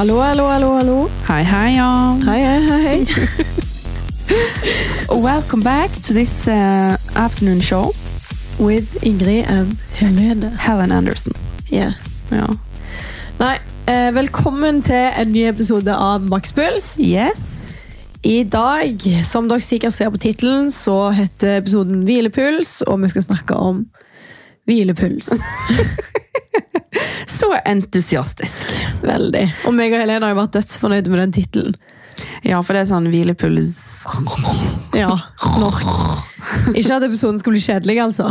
Hallo, hallo, hallo, hallo. Hei, hei, y'all. Hei, hei, hei. hei. Welcome back to this uh, afternoon show. With Ingrid and Helene. Helen Anderson. Yeah. Ja. Nei, eh, velkommen til en ny episode av Makspuls. Yes. I dag, som dere sikkert ser på tittelen, så heter episoden Hvilepuls, og vi skal snakke om hvilepuls. Så entusiastisk. Veldig. Og meg og Helene har jo vært dødsfornøyde med den tittelen. Ja, for det er sånn hvilepuls Ja, snork. Ikke at episoden skal bli kjedelig, altså.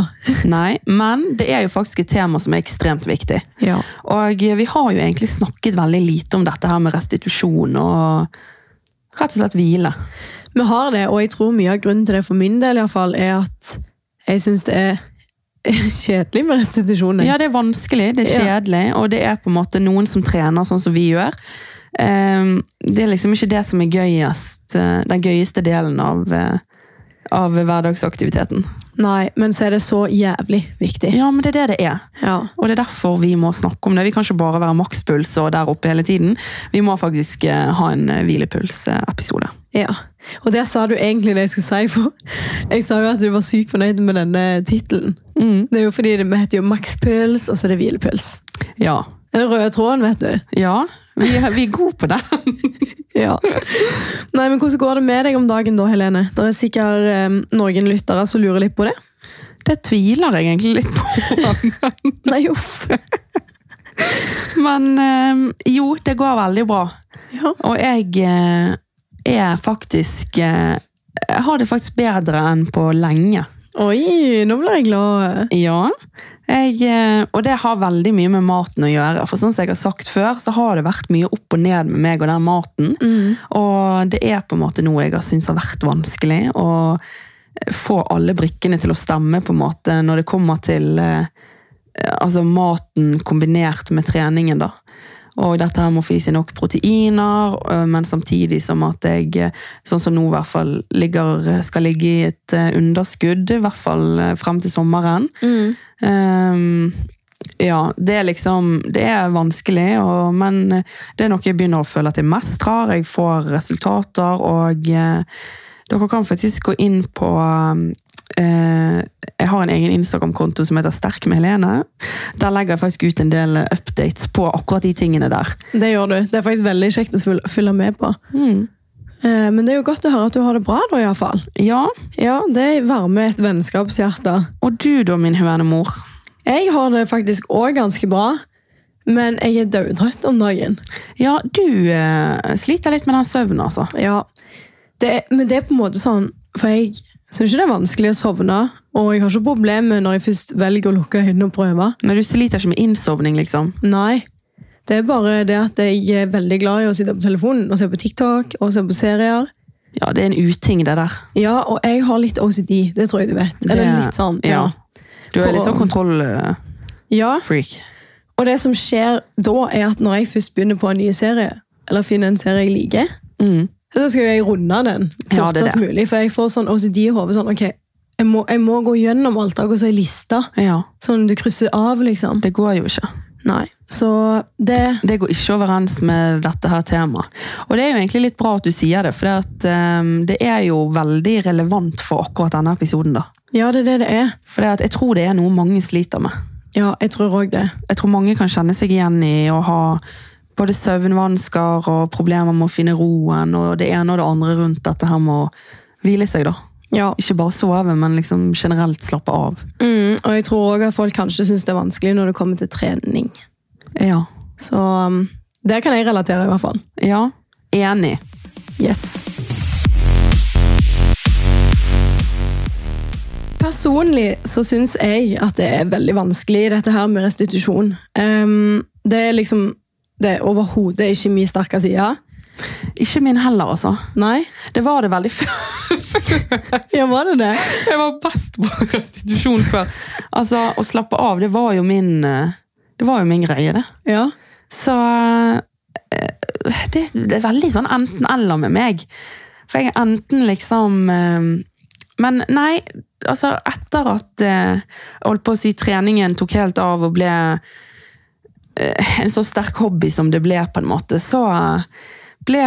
Nei, men det er jo faktisk et tema som er ekstremt viktig. Ja. Og vi har jo egentlig snakket veldig lite om dette her med restitusjon og rett og slett hvile. Vi har det, og jeg tror mye av grunnen til det for min del i hvert fall, er at jeg syns det er kjedelig med restitusjoner. Ja, det er vanskelig, det er Ja. kjedelig, og det er på en måte noen som trener sånn som vi gjør. Ehm, Det er liksom ikke det som er gøyest, eh, den gøyeste delen av, eh, av hverdagsaktiviteten. Nei, men så er det så jævlig viktig. Ja, men det er det det er. Ja. Og det er derfor vi må snakke om det. Vi kan ikke bare være makspuls og der oppe hele tiden. Vi må faktisk eh, ha en eh, hvilepulsepisode. ja. Og der sa du egentlig det jeg skulle si, for jeg sa jo at du var sykt fornøyd med denne tittelen. Mm. Det er jo fordi det vi heter jo makspuls, og så er det hvilepuls. Ja. Den røde tråden, vet du. ja. Vi, er- vi er gode på det. Ja. Nei, men Hvordan går det med deg om dagen da, Helene? Det er sikkert eh, noen lyttere som lurer litt på det. Det tviler jeg egentlig litt på. Nei, uff. Men eh, jo, det går veldig bra. Ja. Og jeg eh, er faktisk eh, Jeg har det faktisk bedre enn på lenge. Oi, nå ble jeg glad. Ja. Jeg, eh, og det har veldig mye med maten å gjøre. For sånn som jeg har sagt før, så har det vært mye opp og ned med meg og den maten. Mm. Og det er på en måte noe jeg har syntes har vært vanskelig. Å få alle brikkene til å stemme på en måte når det kommer til eh, altså maten kombinert med treningen. da. Og dette her må få i seg nok proteiner, øh, men samtidig som at jeg, eh, sånn som nå i hvert fall, ligger, skal ligge i et eh, underskudd, i hvert fall frem til sommeren. Mm. Um, ja, det er liksom Det er vanskelig, og, men det er noe jeg begynner å føle at jeg mestrer. Jeg får resultater, og eh, dere kan faktisk gå inn på Jeg har en egen Instagram-konto som heter Sterk med Helene. Der legger jeg faktisk ut en del updates på akkurat de tingene der. Det gjør du. Det er faktisk veldig kjekt å følge- med på. Mm. Men det er jo godt å høre at du har det bra, da, iallfall. Ja, Ja, det varmer et vennskapshjerte. og du da, min hønemor? Jeg har det faktisk òg ganske bra, men jeg er dødtrøtt om dagen. Ja, du eh, sliter litt med den søvnen, altså. Ja, det, Men det er på en måte sånn For jeg ikke det er vanskelig å sovne, og jeg har ikke problemer når jeg først velger å lukke øynene og prøve. Men du sliter ikke med innsovning, liksom. Nei. Det er bare det at jeg er veldig glad i å sitte på telefonen og se på TikTok og se på serier. Ja, det er en uting, det der. Ja, og jeg har litt OCD, det tror jeg du vet. Eller Det- litt sånn. Ja. Du er For- litt sånn kontrollfreak. ja. Og det som skjer da, er at når jeg først begynner på en ny serie, eller finner en serie jeg liker, Mm. Så skal jeg runde den fortest ja, mulig. For jeg får sånn OCD i hodet. Sånn, ok, jeg må, jeg må gå gjennom alt og så ei liste. Ja, Sånn du krysser av, liksom. det går jo ikke. Nei. Så det Det går ikke overens med dette her temaet. Og det er jo egentlig litt bra at du sier det, for det, at, um, det er jo veldig relevant for akkurat denne episoden. da. Ja, det er det det er. For det at jeg tror det er noe mange sliter med. Ja, jeg tror òg det. Jeg tror mange kan kjenne seg igjen i å ha både søvnvansker og problemer med å finne roen, og det ene og det andre rundt dette her med å hvile seg, da. Ja. Ikke bare sove, men liksom generelt slappe av. Mm, og jeg tror òg at folk kanskje syns det er vanskelig når det kommer til trening. Ja. Så um, det kan jeg relatere, i hvert fall. Ja, enig. Yes. Personlig så syns jeg at det er veldig vanskelig, dette her med restitusjon. Um, det er liksom Det er overhodet ikke min sterke side. Ikke min heller, altså. Nei? Det var det veldig før. Ja, var det det? Jeg var best på restitusjon før. Altså, Å slappe av, det var jo min eh, Det var jo min greie, det. Ja. Så eh, det, det er veldig sånn enten-eller med meg. For jeg er enten liksom eh, Men nei, altså etter at jeg holdt på å si treningen tok helt av og ble en så sterk hobby som det ble, på en måte, så eh, ble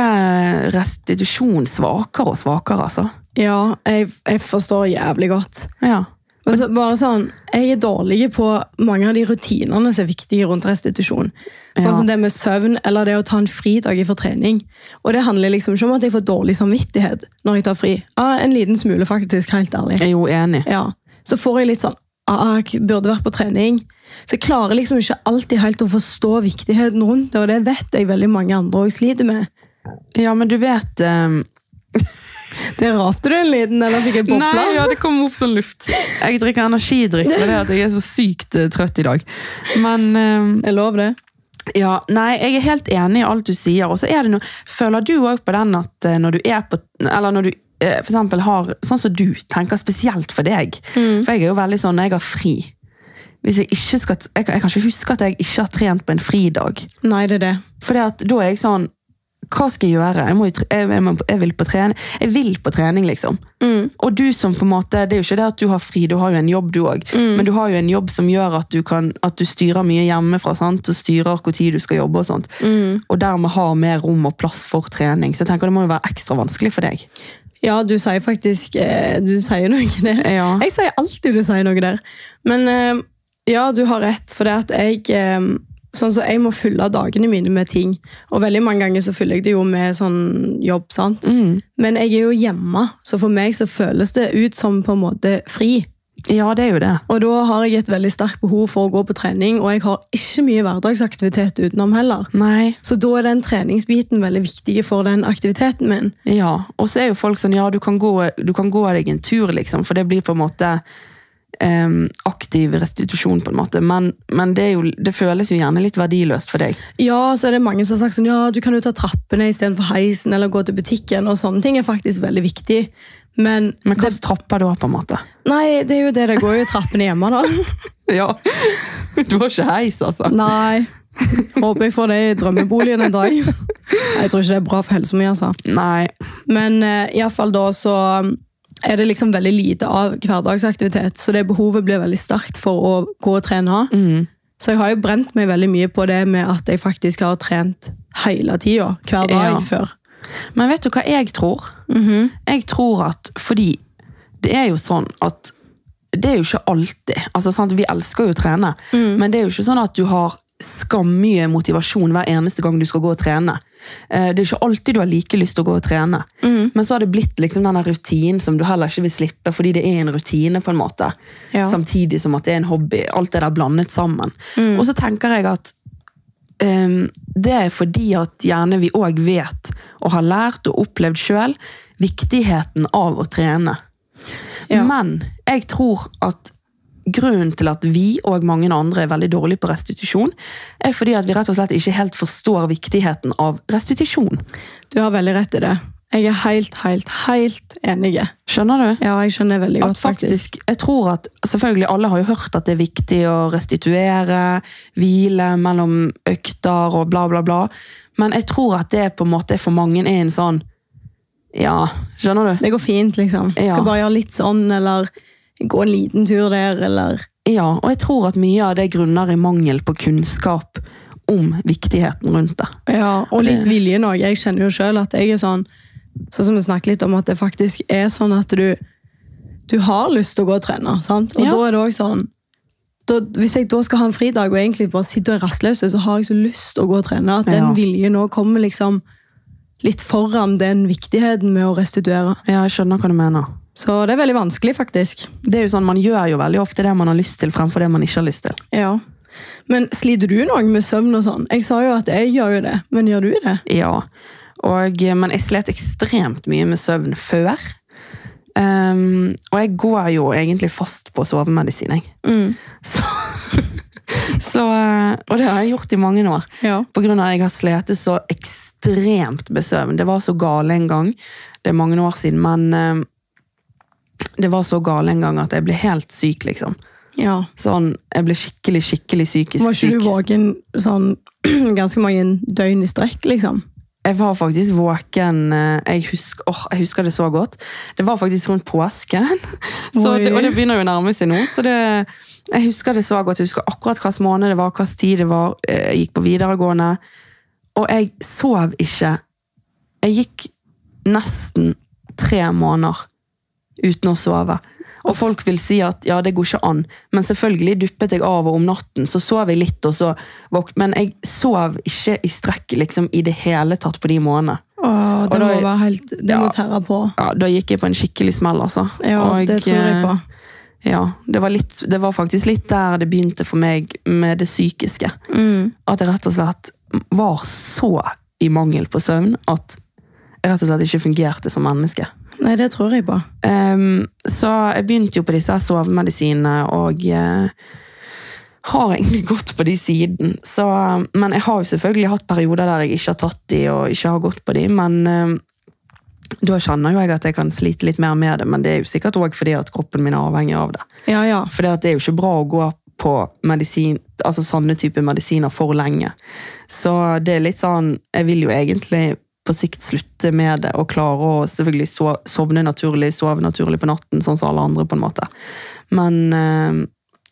restitusjon svakere og svakere, altså. Ja, jeg, jeg forstår jævlig godt. Ja. Og bare sånn, Jeg er dårlig på mange av de rutinene som er viktige rundt restitusjon. Sånn Ja. som det med søvn eller det å ta en fridag for trening. Og det handler liksom ikke om at jeg får dårlig samvittighet når jeg tar fri. Ah, En liten smule, faktisk. Helt ærlig. Jeg er jo enig. Ja. Så får jeg litt sånn Jeg burde vært på trening. Så jeg klarer liksom ikke alltid helt å forstå viktigheten rundt det, og det vet jeg veldig mange andre òg sliter med. Ja, men du vet um... Det rapte du en liten, eller fikk jeg bobla? Nei, ja, det kom opp som luft. Jeg drikker energidrikk fordi at jeg er så sykt eh, trøtt i dag. Men um... Jeg lover det. ja, nei, jeg er helt enig i alt du sier. Og så er det noe Føler du òg på den at eh, når du er på Eller når du for eksempel har Sånn som du tenker spesielt for deg. Mm. For jeg er jo veldig sånn når jeg har fri hvis jeg, ikke skal, jeg, jeg kan ikke huske at jeg ikke har trent på en fridag. Nei, det er det. For da er jeg sånn Hva skal jeg gjøre? Jeg, må jeg, jeg vil på trening. Jeg vil på trening, liksom. Mm. Og du som på en måte, Det er jo ikke det at du har fri, du har jo en jobb du òg. Mm. Men du har jo en jobb som gjør at du, kan, at du styrer mye hjemmefra. sant? Og styrer hvor tid du skal jobbe og sånt. Mm. Og dermed har mer rom og plass for trening. Så jeg tenker det må jo være ekstra vanskelig for deg. Ja, du sier faktisk eh, Du sier noe der. Ja. Jeg sier alltid du sier noe der. Men eh, ja, du har rett, for det at jeg eh, Sånn så Jeg må fylle dagene mine med ting. Og veldig mange ganger så fyller jeg det jo med sånn jobb. sant? Mm. Men jeg er jo hjemme, så for meg så føles det ut som på en måte fri. Ja, det er jo det. Og da har jeg et veldig sterkt behov for å gå på trening, og jeg har ikke mye hverdagsaktivitet utenom heller. Nei. Så da er den treningsbiten veldig viktig for den aktiviteten min. Ja, og så er jo folk sånn, ja, du kan gå, du kan gå deg en tur, liksom, for det blir på en måte Um, aktiv restitusjon, på en måte. Men, men det, jo, det føles jo gjerne litt verdiløst for deg. Ja, så er det mange som har sagt sånn, ja, du kan jo ta trappene istedenfor heisen, eller gå til butikken, og sånne ting er faktisk veldig viktig. Men, Men det, trapper da, på en måte? nei, det er jo det, det går jo trappene hjemme da. Ja, du har ikke heis, altså. Nei, håper jeg får det i drømmeboligen en dag. Jeg tror ikke det er bra for helsa mi, altså. Nei. Men uh, i hvert fall da så um, er det liksom veldig lite av hverdagsaktivitet, så det behovet blir veldig sterkt for å gå og trene. Mm. Så jeg har jo brent meg veldig mye på det med at jeg faktisk har trent hele tida, hver dag Ja. før. Men vet du hva jeg tror? Mhm. Jeg tror at fordi det er jo sånn at det er jo ikke alltid. altså sant, Vi elsker jo å trene, Mm. men det er jo ikke sånn at du har skammye motivasjon hver eneste gang du skal gå og trene. Eh, Det er ikke alltid du har like lyst til å gå og trene. mm. Men så har det blitt liksom denne rutinen som du heller ikke vil slippe, fordi det er en rutine, på en måte. Ja. Samtidig som at det er en hobby. Alt det der blandet sammen. Mm. Og så tenker jeg at det er fordi at gjerne vi òg vet og har lært og opplevd sjøl viktigheten av å trene. Ja. Men jeg tror at grunnen til at vi og mange andre er veldig dårlige på restitusjon, er fordi at vi rett og slett ikke helt forstår viktigheten av restitusjon. Du har veldig rett i det. Jeg er helt, helt, helt enig. Skjønner du? Ja, jeg skjønner veldig godt, faktisk. faktisk, jeg tror at, selvfølgelig Alle har jo hørt at det er viktig å restituere, hvile mellom økter og bla, bla, bla. Men jeg tror at det på en måte for mange er en sånn Ja, skjønner du? Det går fint, liksom. Ja. Skal bare gjøre litt sånn, eller gå en liten tur der, eller Ja, og jeg tror at mye av det grunner i mangel på kunnskap om viktigheten rundt det. Ja, og litt vilje nå. Jeg kjenner jo sjøl at jeg er sånn Sånn som vi snakket litt om, at det faktisk er sånn at du Du har lyst til å gå og trene, sant? Og Ja. da er det også sånn da, Hvis jeg da skal ha en fridag og egentlig bare sitter og er rastløs, så har jeg så lyst til å gå og trene. At den Ja. viljen nå kommer liksom litt foran den viktigheten med å restituere. Ja, jeg skjønner hva du mener. Så det er veldig vanskelig, faktisk. Det er jo sånn, Man gjør jo veldig ofte det man har lyst til, fremfor det man ikke har lyst til. Ja. Men sliter du noe med søvn og sånn? Jeg sa jo at jeg gjør jo det, men gjør du det? Ja, og, men jeg slet ekstremt mye med søvn før. Um, og jeg går jo egentlig fast på sovemedisin, jeg. Mm. Så, så, eh, og det har jeg gjort i mange år. Ja. På grunn av at jeg har slitt så ekstremt med søvn. Det var så gale en gang. Det er mange år siden, men um, det var så gale en gang at jeg ble helt syk, liksom. ja. Sånn, jeg ble skikkelig, skikkelig psykisk syk. Var ikke du våken sånn ganske mange døgn i strekk, liksom? Jeg var faktisk våken eh, jeg husker, oh, jeg husker det så godt. Det var faktisk rundt påsken. Så det, og det begynner jo å nærme seg nå. Så det, Jeg husker det så godt. Jeg husker akkurat hvilken måned det var, hvilken tid det var. Eh, Jeg gikk på videregående. Og jeg sov ikke. Jeg gikk nesten tre måneder uten å sove. Og folk vil si at ja, det går ikke an. Men selvfølgelig duppet jeg av, og om natten så sov jeg litt. og så våk- Men jeg sov ikke i strekk liksom, i det hele tatt på de månedene. Åh, det da- må være helt Det må tære på. Ja, Da gikk jeg på en skikkelig smell, altså. Ja, Og det tror jeg eh, på. Ja, det var, litt, det var faktisk litt der det begynte for meg med det psykiske. Mm. At jeg rett og slett var så i mangel på søvn at jeg rett og slett ikke fungerte som menneske. Nei, det tror jeg på. Um, så jeg begynte jo på disse sovemedisinene, og uh, har egentlig gått på de siden. Så, men jeg har jo selvfølgelig hatt perioder der jeg ikke har tatt de, og ikke har gått på de, men uh, da kjenner jo jeg at jeg kan slite litt mer med det, men det er jo sikkert også fordi at kroppen min er avhengig av det. Ja, ja. For det er jo ikke bra å gå på medisin, altså sånne type medisiner for lenge. Så det er litt sånn Jeg vil jo egentlig på sikt slutte med det og klare å selvfølgelig so sovne naturlig, sove naturlig på natten, sånn som alle andre, på en måte. Men eh,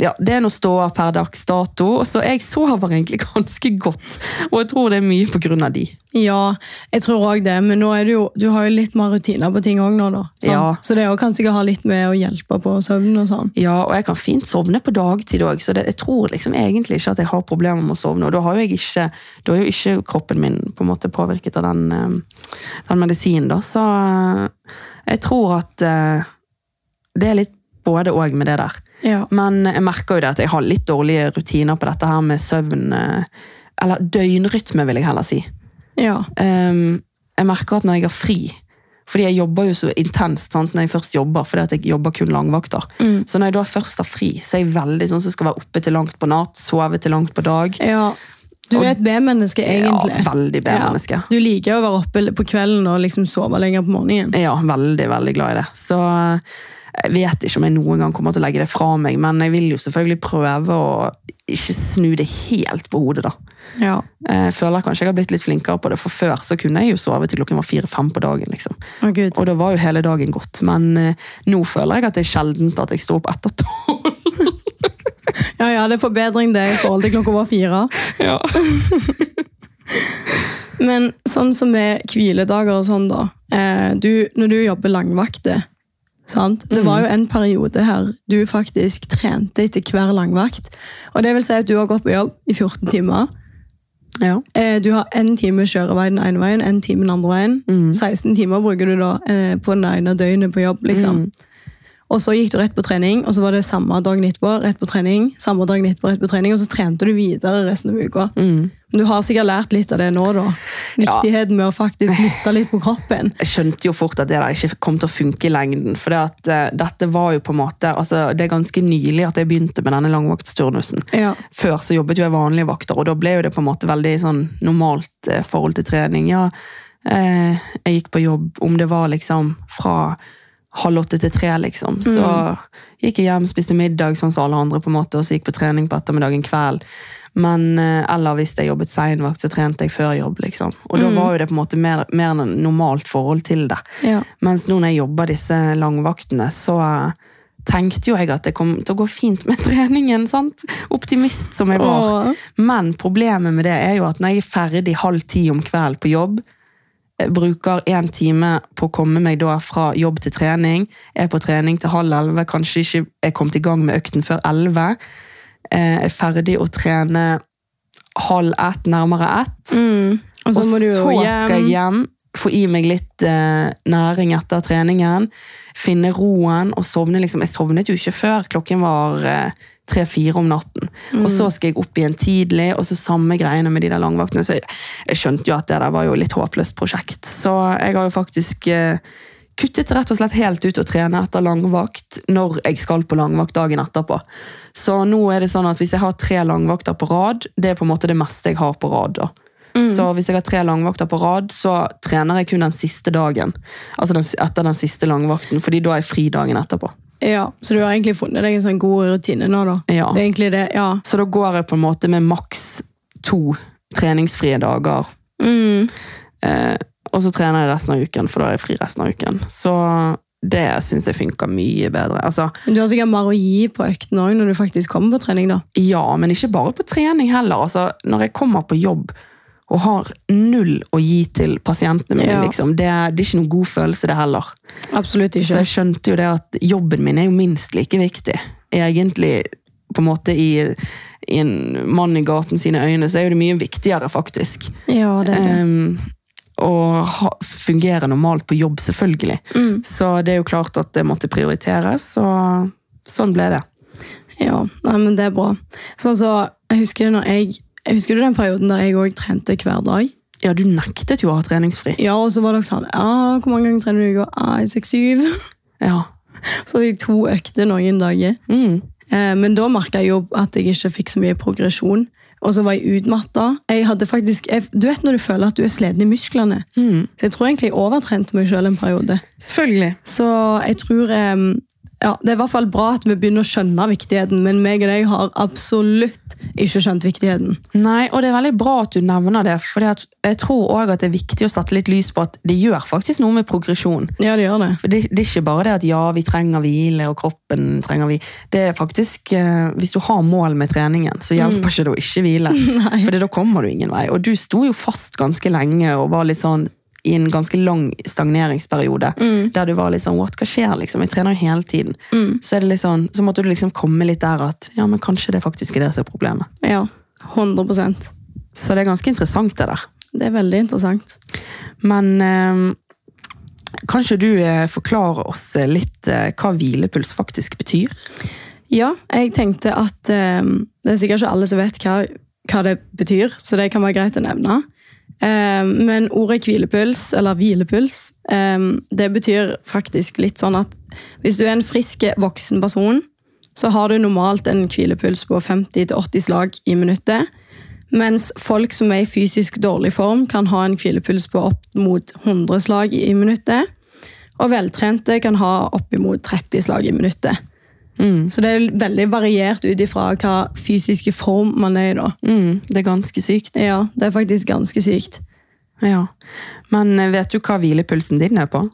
ja, det er nå ståa per dags dato, så jeg sover egentlig ganske godt. Og jeg tror det er mye av de. Ja, jeg tror òg det, men nå er det jo, du har jo litt mer rutiner på ting òg nå, da. Sant? Ja. Så det er sikkert ha litt med å hjelpe på søvnen og sånn. Ja, og jeg kan fint sovne på dagtid òg, så det, jeg tror liksom egentlig ikke at jeg har problemer med å sovne. Og da har jo jeg ikke, da er jo ikke kroppen min på en måte påvirket av den, eh, den medisinen, da. Så eh, jeg tror at eh, det er litt både og med det der. Ja. Men jeg merker jo det at jeg har litt dårlige rutiner på dette her med søvn. eh, Eller døgnrytme, vil jeg heller si. ja. Um, jeg merker at når jeg har fri fordi jeg jobber jo så intenst sant, når jeg først jobber, fordi at jeg jobber kun langvakter. Mm. Så når jeg da først har fri, så er jeg veldig sånn som skal være oppe til langt på natt, sove til langt på dag. ja. Du er et B-menneske, egentlig. Ja, veldig B-menneske. Ja. Du liker å være oppe på kvelden og liksom sove lenger på morgenen. Ja, veldig, veldig glad i det. Så jeg vet ikke om jeg noen gang kommer til å legge det fra meg, men jeg vil jo selvfølgelig prøve å ikke snu det helt på hodet, da. Ja. Jeg føler kanskje jeg har blitt litt flinkere på det, for før så kunne jeg jo sove til klokken var fire-fem på dagen, liksom. Gud. Og da var jo hele dagen gått, men eh, nå føler jeg at det er sjeldent at jeg står opp etter tolv. Ja, ja, det er forbedring det i forhold til klokka var fire. Ja. Men sånn som med hviledager og sånn, da. Eh, du, når du jobber langvakter, sant? Det var jo en periode her du faktisk trente etter hver langvakt. Og det vil si at du har gått på jobb i 14 timer. ja. Eh, du har én time kjørevei den ene veien, én time den andre veien. Mm. 16 timer bruker du da eh, på den ene døgnet på jobb. liksom. Mm. Og så gikk du rett på trening, og så var det samme dagen etterpå, rett på trening, samme dagen etterpå, rett på trening, og så trente du videre resten av uka. Mm. Men du har sikkert lært litt av det nå, da. Viktigheten med å faktisk lytte litt på kroppen. Jeg skjønte jo fort at det der ikke kom til å funke i lengden. For det at, uh, dette var jo på en måte, altså det er ganske nylig at jeg begynte med denne langvaktsturnusen. Ja. Før så jobbet jo jeg vanlige vakter, og da ble jo det på en måte veldig sånn normalt uh, forhold til trening. Ja, uh, jeg gikk på jobb, om det var liksom fra halv åtte til tre, liksom. Så gikk jeg hjem, spiste middag sånn som alle andre, på en måte, og så gikk på trening på ettermiddagen kveld. Men, eh, eller hvis jeg jobbet seinvakt, så trente jeg før jobb, liksom. Og da var jo det på en måte mer, mer enn normalt forhold til det. Ja. Mens nå når jeg jobber disse langvaktene, så eh, tenkte jo jeg at det kom til å gå fint med treningen. sant? Optimist som jeg var. Åh. Men problemet med det er jo at når jeg er ferdig halv ti om kvelden på jobb, bruker én time på å komme meg da fra jobb til trening, er på trening til halv elleve, kanskje ikke er kommet i gang med økten før elleve, eh, er ferdig å trene halv ett, nærmere ett, Mm. Og så og du så skal jeg hjem, få i meg litt eh, næring etter treningen, finne roen og sovne. liksom. Jeg sovnet jo ikke før klokken var eh, tre-fire om natten. Og så skal jeg opp igjen tidlig, og så samme greiene med de der langvaktene. Så jeg, jeg skjønte jo at det der var jo litt håpløst prosjekt. Så jeg har jo faktisk eh, kuttet rett og slett helt ut å trene etter langvakt når jeg skal på langvakt dagen etterpå. Så nå er det sånn at hvis jeg har tre langvakter på rad, det er på en måte det meste jeg har på rad. da. Så hvis jeg har tre langvakter på rad, så trener jeg kun den siste dagen. Altså den, etter den siste langvakten, fordi da er jeg fri dagen etterpå. Ja, Så du har egentlig funnet deg en sånn god rutine nå, da? Ja. Det er egentlig det, ja. Så da går jeg på en måte med maks to treningsfrie dager. Mm. Eh, og så trener jeg resten av uken, for da er jeg fri resten av uken. Så det syns jeg funker mye bedre. Altså, du har sikkert mer å gi på økten òg når du faktisk kommer på trening, da. ja, men ikke bare på trening heller. Altså, når jeg kommer på jobb og har null å gi til pasientene mine, Ja. liksom, det, det er ikke noen god følelse, det heller. Absolutt ikke. Så jeg skjønte jo det at jobben min er jo minst like viktig. Egentlig, på en måte, i, i en mann i gaten sine øyne, så er jo det mye viktigere, faktisk. Ja, det er det. Um, og ha, fungere normalt på jobb, selvfølgelig. Mm. Så det er jo klart at det måtte prioriteres, og sånn ble det. Ja, nei, men det er bra. Sånn så, jeg husker når jeg jeg husker du den perioden da jeg òg trente hver dag? Ja, du nektet jo å ha treningsfri. Ja, og så var det sånn Ja, hvor mange ganger trener du i uka? Ah, Seks-syv. Ja. Så hadde jeg to økter noen dager. Mm. Eh, men da merka jeg jo at jeg ikke fikk så mye progresjon. Og så var jeg utmatta. Jeg hadde faktisk, jeg, du vet når du føler at du er sliten i musklene. Mm. Så jeg tror egentlig jeg overtrente meg sjøl en periode. Selvfølgelig. Så jeg tror eh, ja, Det er i hvert fall bra at vi begynner å skjønne viktigheten, men meg og deg har absolutt ikke skjønt viktigheten. Nei, og det er veldig bra at du nevner det, for jeg tror også at det er viktig å sette litt lys på at det gjør faktisk noe med progresjon. Ja, det gjør det. For det, det er ikke bare det at ja, vi trenger hvile, og kroppen trenger vi. Det er faktisk, eh, Hvis du har mål med treningen, så hjelper ikke det å ikke hvile. Nei. For da kommer du ingen vei. Og du sto jo fast ganske lenge og var litt sånn i en ganske lang stagneringsperiode. Der du var litt sånn What, hva skjer, liksom? Jeg trener jo hele tiden. Så, det litt sånn, så måtte du liksom komme litt der at ja, men kanskje det faktisk er det som er problemet. Ja, 100% Så det er ganske interessant, det der. Det er veldig interessant. Men eh, kanskje du eh, forklarer oss eh, litt eh, hva hvilepuls faktisk betyr? Ja, jeg tenkte at eh, det er sikkert ikke alle som vet hva, hva det betyr, så det kan være greit å nevne. Eh, men ordet hvilepuls, eller hvilepuls, eh, det betyr faktisk litt sånn at hvis du er en frisk voksen person, så har du normalt en hvilepuls på 50-80 slag i minuttet. Mens folk som er i fysisk dårlig form, kan ha en hvilepuls på opp mot 100 slag i minuttet. Og veltrente kan ha oppimot 30 slag i minuttet. Mm. Så det er veldig variert ut ifra hva fysiske form man er i. da. Mm, det er ganske sykt. Ja, Det er faktisk ganske sykt. Ja. Men eh, vet du hva hvilepulsen din er på?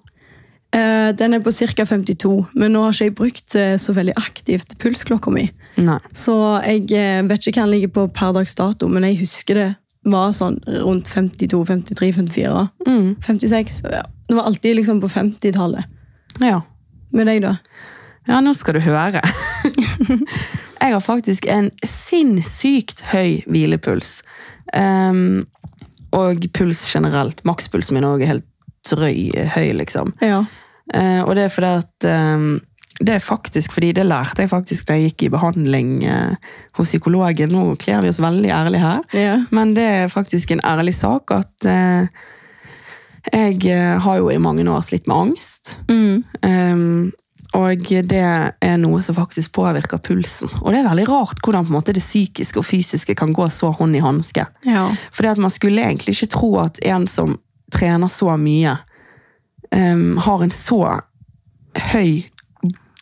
Eh, den er på ca. 52, men nå har ikke jeg brukt eh, så veldig aktivt pulsklokka mi. Nei. Så jeg eh, vet ikke hva den ligger på per dags dato, men jeg husker det var sånn rundt 52, 53, 54. Mm. 56. Ja. Det var alltid liksom på 50-tallet. Ja. Med deg, da? Ja, nå skal du høre. jeg har faktisk en sinnssykt høy hvilepuls. Um, og puls generelt. Makspulsen min òg er helt drøy høy, liksom. Ja. Uh, og det er fordi at um, Det er faktisk fordi det lærte jeg faktisk da jeg gikk i behandling eh, hos psykologen. Nå kler vi oss veldig ærlig her. yeah. Men det er faktisk en ærlig sak at eh, jeg eh, har jo i mange år slitt med angst. Mm. Um, og det er noe som faktisk påvirker pulsen. Og det er veldig rart hvordan måte det psykiske og fysiske kan gå så hånd i hanske. ja. Fordi at man skulle egentlig ikke tro at en som trener så mye, um, har en så høy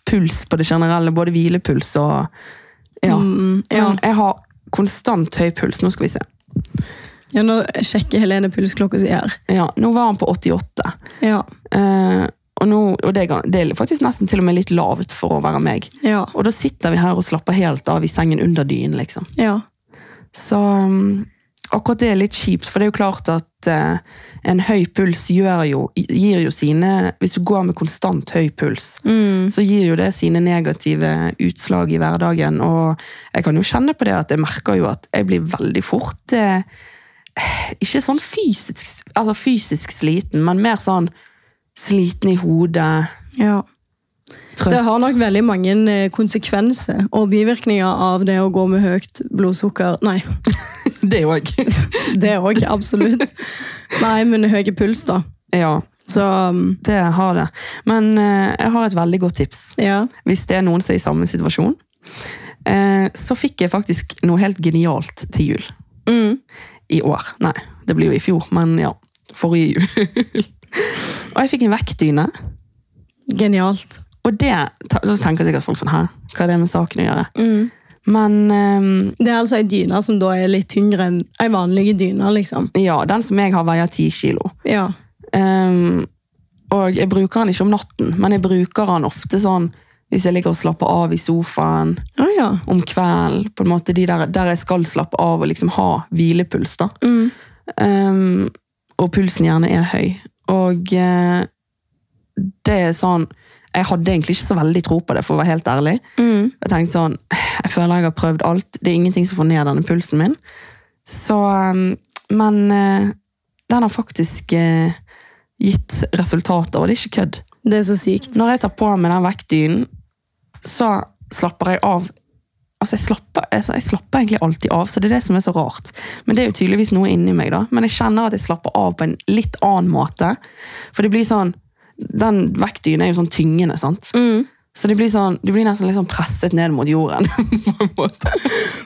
puls på det generelle, både hvilepuls og Ja. Mm, ja. Men jeg har konstant høy puls. Nå skal vi se. ja, Nå sjekker Helene pulsklokka si her. Ja, nå var han på 88. Ja. Eh, og nå, og det, det er faktisk nesten til og med litt lavt for å være meg. Ja. Og da sitter vi her og slapper helt av i sengen under dynen, liksom. ja. Så um, akkurat det er litt kjipt, for det er jo klart at uh, en høy puls jo, gir jo sine Hvis du går med konstant høy puls, Mm. så gir jo det sine negative utslag i hverdagen. Og jeg kan jo kjenne på det at jeg merker jo at jeg blir veldig fort uh, Ikke sånn fysisk, altså fysisk sliten, men mer sånn sliten i hodet, ja. trøtt. Det har nok veldig mange eh, konsekvenser og bivirkninger av det å gå med høyt blodsukker. Nei, Det òg. det òg, absolutt. Nei, men høy puls, da. ja, Så um, det har det. Men eh, jeg har et veldig godt tips. ja. hvis det er noen som er i samme situasjon. Eh, så fikk jeg faktisk noe helt genialt til jul. Mm. I år. Nei, det blir jo i fjor, men ja. Forrige jul. og jeg fikk en vektdyne. Genialt. Og det så tenker sikkert folk sånn Hæ, hva er det med saken å gjøre? Mm. Men um, Det er altså ei dyne som da er litt tyngre enn ei vanlig dyne, liksom. ja, den som jeg har, veier ti kilo. Ja. Um, Og jeg bruker den ikke om natten, men jeg bruker den ofte sånn hvis jeg ligger og slapper av i sofaen oh, ja. om kvelden. på en måte de der, der jeg skal slappe av og liksom ha hvilepuls. da. Mm. Um, og pulsen gjerne er høy. Og eh, det er sånn Jeg hadde egentlig ikke så veldig tro på det, for å være helt ærlig. Mm. Jeg tenkte sånn, jeg føler jeg har prøvd alt. Det er ingenting som får ned denne pulsen min. Så, um, men eh, den har faktisk eh, gitt resultater, og det er ikke kødd. Det er så sykt. Når jeg tar på meg den vektdynen, så slapper jeg av. Altså, jeg slapper, altså, jeg slapper egentlig alltid av, så det er det som er så rart. Men det er jo tydeligvis noe inni meg, da. Men jeg kjenner at jeg slapper av på en litt annen måte. For det blir sånn Den vektdynen er jo sånn tyngende, sant. Mm. Så det blir sånn, du blir nesten sånn presset ned mot jorden. på en måte.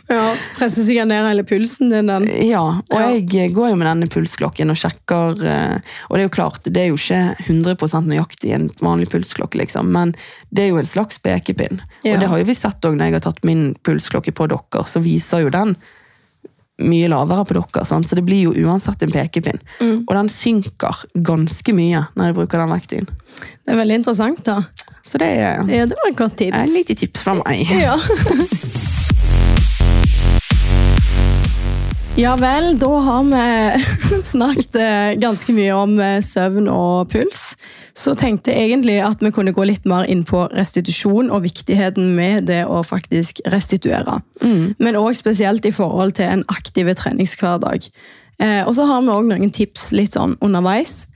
Ja, Presser sikkert ned hele pulsen din. den. Ja, og Ja. jeg går jo med denne pulsklokken og sjekker eh, Og det er jo klart, det er jo ikke 100 nøyaktig en vanlig pulsklokke, liksom, men det er jo en slags pekepinn. Ja. Og det har jo vi sett òg når jeg har tatt min pulsklokke på dere, så viser jo den mye lavere på dere, sant? så det blir jo uansett en pekepinn. Mm. Og den synker ganske mye når jeg bruker den vektdynen. Det er veldig interessant, da. Så det er Ja, Det var et godt tips. et lite tips fra meg. Ja. Ja vel, da har vi snakket eh, ganske mye om eh, søvn og puls. Så tenkte jeg egentlig at vi kunne gå litt mer inn på restitusjon og viktigheten med det å faktisk restituere. Men òg spesielt i forhold til en aktiv treningshverdag. Eh, og så har vi òg noen tips litt sånn underveis.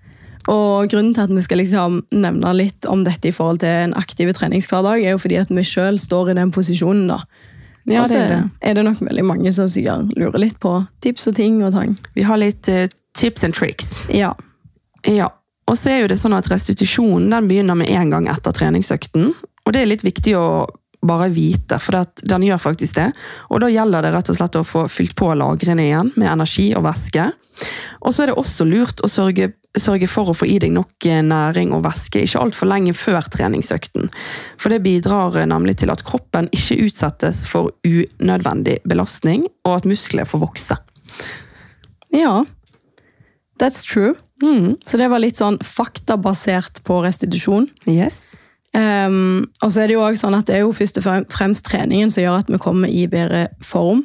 Og grunnen til at vi skal liksom nevne litt om dette i forhold til en aktiv treningshverdag, er jo fordi at vi sjøl står i den posisjonen. da. Ja, og så er er det nok veldig mange som sikkert lurer litt på tips og ting og tang. Vi har litt uh, tips and tricks. Ja. Ja, og så er jo det sånn at restitusjonen den begynner med en gang etter treningsøkten. Og det er litt viktig å bare vite, for den gjør faktisk det. Og da gjelder det rett og slett å få fylt på lagrene igjen med energi og væske. Og så er det også lurt å sørge, sørge for å få i deg nok eh, næring og væske ikke altfor lenge før treningsøkten. For det bidrar eh, nemlig til at kroppen ikke utsettes for unødvendig belastning, og at muskler får vokse. ja. That's true. Mm, Så det var litt sånn faktabasert på restitusjon. yes. Um, og så er det jo også sånn at det er jo først og fremst treningen som gjør at vi kommer i bedre form.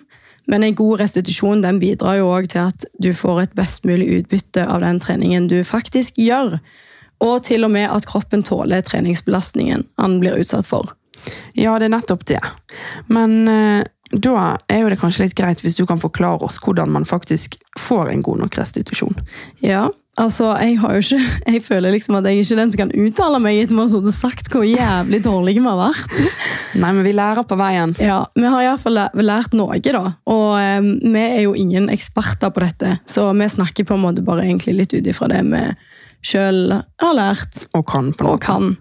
Men en god restitusjon den bidrar jo også til at du får et best mulig utbytte av den treningen du faktisk gjør. Og til og med at kroppen tåler treningsbelastningen han blir utsatt for. Ja, det er nettopp det. Men uh, da er jo det kanskje litt greit hvis du kan forklare oss hvordan man faktisk får en god nok restitusjon. Ja, altså jeg har jo ikke Jeg føler liksom at jeg ikke er den som kan uttale meg etter å ha sagt hvor jævlig dårlige vi har vært. Nei, men vi lærer på veien. Ja, Vi har iallfall lært noe, da. Og um, vi er jo ingen eksperter på dette, så vi snakker på en måte bare egentlig litt ut ifra det vi sjøl har lært Og kan på noe. og kan.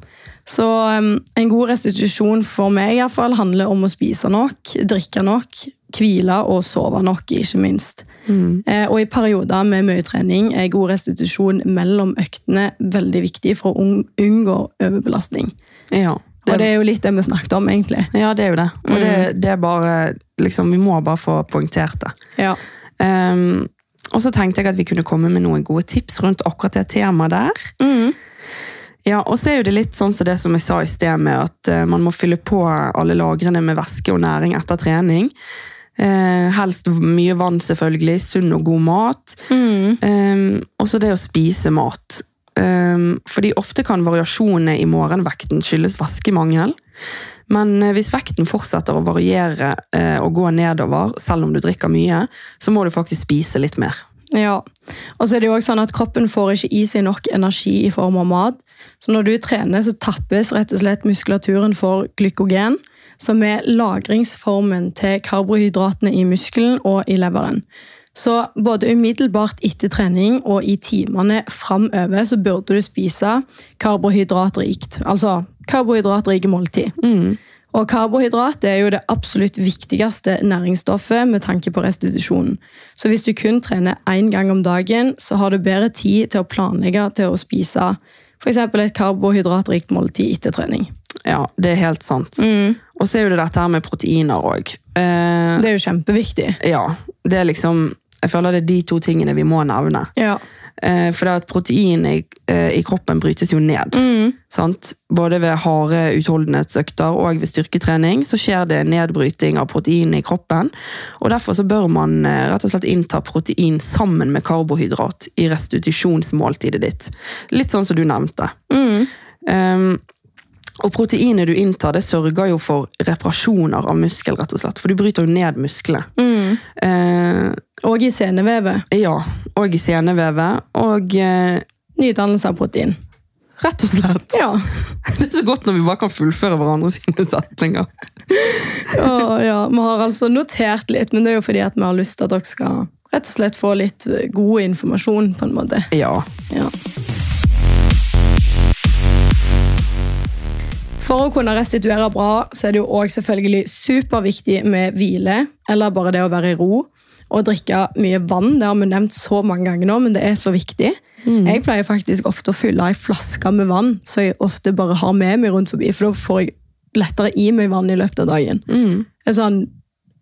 Så um, en god restitusjon for meg i hvert fall handler om å spise nok, drikke nok, hvile og sove nok, ikke minst. Mm. Eh, og i perioder med mye trening er god restitusjon mellom øktene veldig viktig for å unngå overbelastning. Ja. Og det er jo litt det vi snakket om, egentlig. ja, det er jo det. Og det, det er bare liksom, Vi må bare få poengtert det. Ja. Um, og så tenkte jeg at vi kunne komme med noen gode tips rundt akkurat det temaet der. Mm. Ja, og så er jo det litt sånn som det som jeg sa i sted, med at eh, man må fylle på alle lagrene med væske og næring etter trening. Eh, helst mye vann, selvfølgelig. Sunn og god mat. Mm. Um, og så det å spise mat. Um, fordi ofte kan variasjonene i morgenvekten skyldes væskemangel. Men eh, hvis vekten fortsetter å variere eh, og gå nedover, selv om du drikker mye, så må du faktisk spise litt mer. Ja, og så er det jo også sånn at kroppen får ikke i seg nok energi i form av mat. Så når du trener, så tappes rett og slett muskulaturen for glykogen, som er lagringsformen til karbohydratene i muskelen og i leveren. Så både umiddelbart etter trening og i timene framover så burde du spise karbohydratrikt. Altså karbohydratrike måltid. Og karbohydrat er jo det absolutt viktigste næringsstoffet med tanke på restitusjonen. Så hvis du kun trener én gang om dagen, så har du bedre tid til å planlegge til å spise f.eks. et karbohydratrikt måltid etter trening. Ja, det er helt sant. Og så er jo det dette her med proteiner òg. Eh, Det er jo kjempeviktig. ja, det er liksom Jeg føler det er de to tingene vi må nevne. Ja. Eh, for det at protein i, eh, i kroppen brytes jo ned. Mm. Sant? Både ved harde utholdenhetsøkter og ved styrketrening så skjer det nedbryting av protein i kroppen. og Derfor så bør man eh, rett og slett innta protein sammen med karbohydrat i restitusjonsmåltidet ditt. Litt sånn som du nevnte. Mm. Um, og proteinet du inntar, det sørger jo for reparasjoner av muskel, rett og slett. For du bryter jo ned musklene. Mm. Eh, Og i senevevet. ja, og i senevevet. Og eh, Nydannelse av protein. rett og slett Ja. Det er så godt når vi bare kan fullføre hverandre sine setninger. Å, ja. Vi har altså notert litt, men det er jo fordi vi har lyst til at dere skal rett og slett få litt god informasjon, på en måte. Ja. Ja. For å kunne restituere bra, så er det jo også selvfølgelig superviktig med hvile, eller bare det å være i ro. Og drikke mye vann. Det har vi nevnt så mange ganger nå, men det er så viktig. Jeg pleier faktisk ofte å fylle ei flaske med vann, så jeg ofte bare har med meg rundt forbi, for da får jeg lettere i meg vann i løpet av dagen. Mm. Sånn,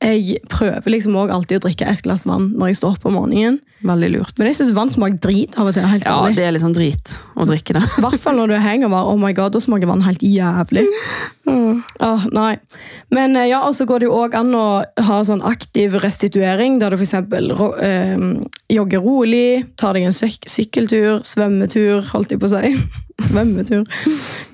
jeg prøver liksom også alltid å drikke et glass vann når jeg står opp om morgenen. Veldig lurt. Men jeg syns vann smaker drit av og til. helt Ja, ærlig. det er litt sånn drit å drikke det. I hvert fall når du er hangover. Oh my god, da smaker vann helt jævlig. Åh, nei. Men eh, ja, og så går det jo òg an å ha sånn aktiv restituering, der du f.eks. Eh, jogger rolig, tar deg en syk sykkeltur, svømmetur, holdt jeg på å si. svømmetur.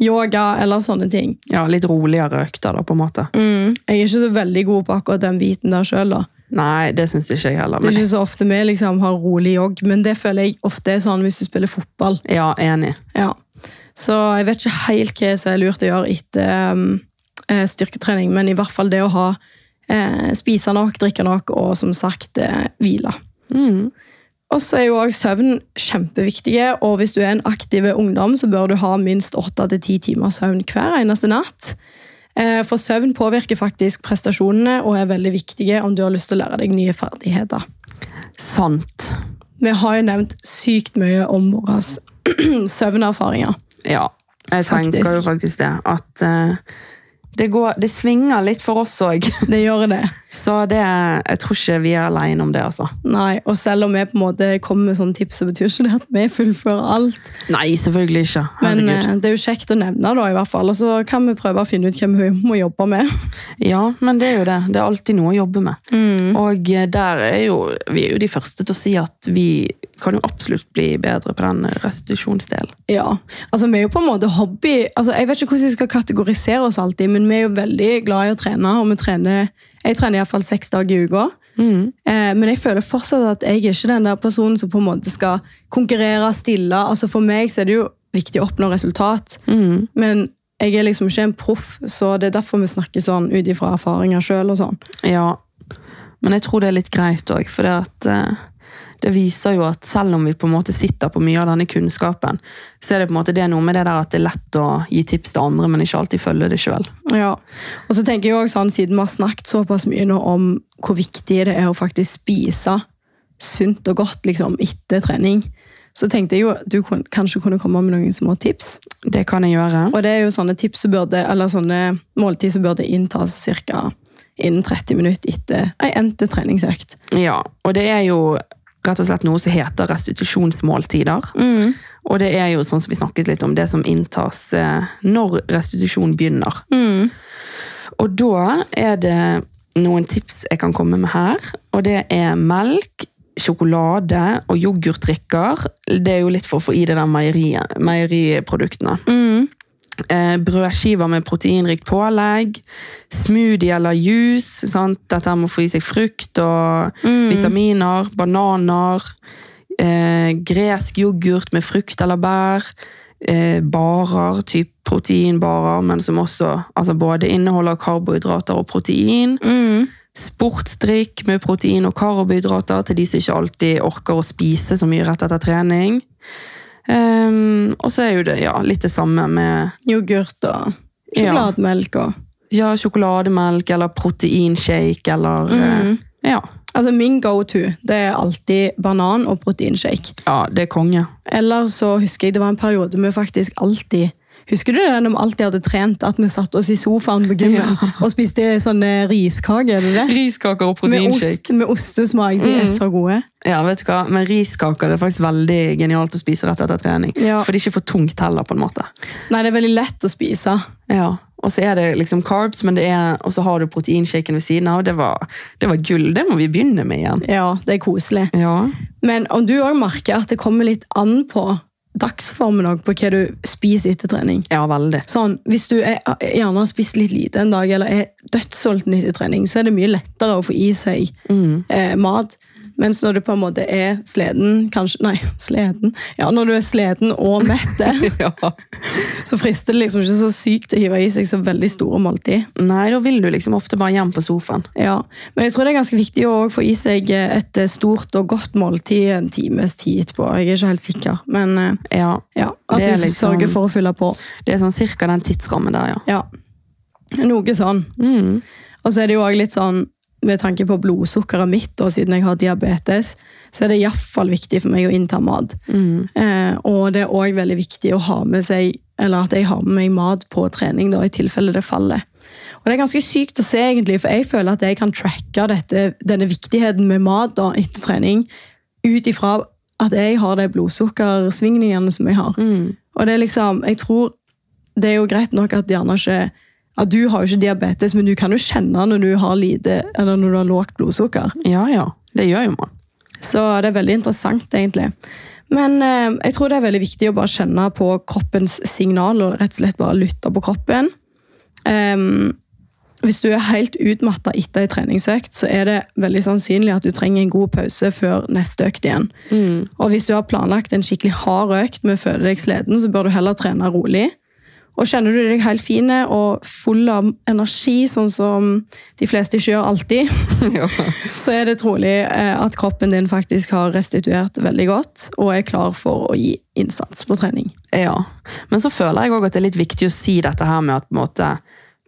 Yoga eller sånne ting. Ja, Litt roligere økter, da, på en måte. Mm. Jeg er ikke så veldig god på akkurat den biten der sjøl. Nei, det syns ikke jeg heller. Det er Men ikke så ofte vi liksom har rolig jogg, men det føler jeg ofte er sånn hvis du spiller fotball. ja, enig. Ja. Så jeg vet ikke helt hva som er lurt å gjøre etter um, eh, styrketrening, men i hvert fall det å ha eh, spise nok, drikke nok og som sagt eh, hvile. Mm. Og så er jo også søvn kjempeviktige, og hvis du er en aktiv ungdom, så bør du ha minst 8-10 timer søvn hver eneste natt. Eh, For søvn påvirker faktisk prestasjonene og er veldig viktige om du har lyst til å lære deg nye ferdigheter. Sant. Vi har jo nevnt sykt mye om våre søvnerfaringer. Ja. Jeg Faktisk. tenker jo faktisk det. At eh, det, går, det svinger litt for oss òg. Det gjør det. Så det, jeg tror ikke vi er alene om det, altså. Nei, og selv om vi på en måte kommer med sånne tips, så betyr ikke det at vi fullfører alt. Nei, selvfølgelig ikke. Herregud. Men det er jo kjekt å nevne, da, i hvert fall. Og så kan vi prøve å finne ut hvem vi må jobbe med. Ja, men det er jo det. Det er alltid noe å jobbe med. Mm. Og eh, der er jo vi er jo de første til å si at vi kan jo absolutt bli bedre på den restitusjonsdelen. Ja, altså Vi er jo på en måte hobby altså Jeg vet ikke hvordan vi skal kategorisere oss alltid, men vi er jo veldig glad i å trene. og vi trener, Jeg trener iallfall seks dager i uka. Mm. Eh, men jeg føler fortsatt at jeg er ikke den der personen som på en måte skal konkurrere, stille. Altså For meg så er det jo viktig å oppnå resultat. Mm. Men jeg er liksom ikke en proff, så det er derfor vi snakker sånn ut ifra erfaringer sjøl. Sånn. Ja, men jeg tror det er litt greit òg, for det at eh, det viser jo at selv om vi på en måte sitter på mye av denne kunnskapen, så er det på en måte det noe med det der at det er lett å gi tips til andre, men ikke alltid følge det sjøl. Ja. Og så tenker jeg også sånn, Siden vi har snakket såpass mye nå om hvor viktig det er å faktisk spise sunt og godt liksom, etter trening, så tenkte jeg jo at du kunne, kanskje kunne komme med noen små tips. Det kan jeg gjøre. Og det er jo sånne tips som burde, eller sånne måltid som burde inntas ca. innen 30 minutter etter ei endte treningsøkt. Ja, og det er jo rett og slett noe som heter restitusjonsmåltider. Og det er jo sånn som vi snakket litt om, det som inntas eh, når restitusjon begynner. Mm. Og da er det noen tips jeg kan komme med her. Og det er melk, sjokolade og yoghurtdrikker. Det er jo litt for å få i det meieriet- meieriproduktene. Mm. Eh, brødskiver med proteinrikt pålegg. Smoothie eller juice. Sant? Dette med å få i seg frukt og Mm. vitaminer. Bananer. Eh, gresk yoghurt med frukt eller bær. Eh, barer, typ proteinbarer, men som også altså både inneholder karbohydrater og protein. Mm. Sportsdrikk med protein og karbohydrater til de som ikke alltid orker å spise så mye rett etter trening. Ehm, og så er jo det ja, litt det samme med Yoghurt og sjokolademelk og ja, sjokolademelk eller proteinshake eller Mm. uh, ja. Altså Min go-to det er alltid banan og proteinshake. ja, det er konge. Eller så husker jeg det var en periode vi faktisk alltid Husker du det når vi alltid hadde trent, at vi satte oss i sofaen på gymmen og spiste sånne riskaker? er? Riskaker og Med, ost, med ostesmak. De er Mm. så gode. Ja, vet du hva? Men riskaker er faktisk veldig genialt å spise rett etter trening. Ja. For det er ikke for tungt heller, på en måte. Nei, det er veldig lett å spise. Ja, Og så er det liksom carbs, men det er, og så har du proteinshaken ved siden av. Det var, det var gull. Det må vi begynne med igjen. Ja, det er koselig. Ja, Men om du òg merker at det kommer litt an på dagsformen på hva du spiser etter trening. ja veldig. Sånn, Hvis du er, gjerne har spist litt lite en dag, eller er dødssulten etter trening, så er det mye lettere å få i seg Mm. eh, mat. Mens når du på en måte er sleden, kanskje Nei, sleden. Ja, når du er sleden og mett, Ja. så frister det liksom ikke så sykt å hive i seg så veldig store måltid. Nei, da vil du liksom ofte bare hjem på sofaen. Ja, Men jeg tror det er ganske viktig å få i seg et eh, stort og godt måltid en times tid etterpå. Jeg er ikke helt sikker, men eh, Ja, ja, at du liksom- sørger for å fylle på. Det er sånn cirka den tidsrammen der, ja. Ja, Noe sånn. Mm. Og så er det jo også litt sånn, med tanke på blodsukkeret mitt, og siden jeg har diabetes, så er det iallfall viktig for meg å innta mat. Mm. Eh, og det er òg veldig viktig å ha med seg eller at jeg har med meg mat på trening, da, i tilfelle det faller. Og Det er ganske sykt å se, egentlig, for jeg føler at jeg kan tracke dette, denne viktigheten med mat da, etter trening ut ifra at jeg har de blodsukkersvingningene som jeg har. Mm. Og det er liksom, jeg tror det er jo greit nok at gjerne ikke at Du har jo ikke diabetes, men du kan jo kjenne når du har lite, eller når du har lågt blodsukker. Ja, ja. Det gjør jo man. Så det er veldig interessant, egentlig. Men eh, jeg tror det er veldig viktig å bare kjenne på kroppens signal, og rett og slett bare lytte på kroppen. Um, hvis du er helt utmatta etter en treningsøkt, så er det veldig sannsynlig at du trenger en god pause før neste økt igjen. Mm. Og hvis du har planlagt en skikkelig hard økt med å føle deg sliten, så bør du heller trene rolig. Og kjenner du deg helt fin og full av energi, sånn som de fleste ikke gjør alltid, så er det trolig eh, at kroppen din faktisk har restituert veldig godt og er klar for å gi innsats på trening. ja. Men så føler jeg òg at det er litt viktig å si dette her med at måte,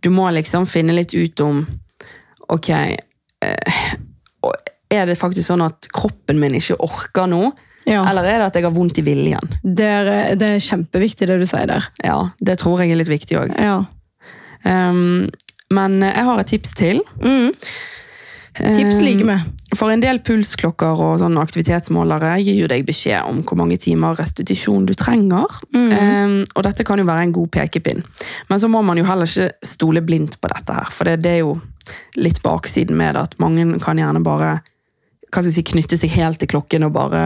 du må liksom finne litt ut om Ok, eh, er det faktisk sånn at kroppen min ikke orker nå? Ja, Eller er det at jeg har vondt i viljen? det er, det er kjempeviktig det du sier der. Ja, det tror jeg er litt viktig òg. Ja. Um, men jeg har et tips til. Mm. Tips like liker vi. For en del pulsklokker og sånne aktivitetsmålere gir jo deg beskjed om hvor mange timer restitusjon du trenger. Mm. Um, og dette kan jo være en god pekepinn. Men så må man jo heller ikke stole blindt på dette her. For det, det er jo litt baksiden med det at mange kan gjerne bare hva skal jeg si, knytte seg helt til klokken og bare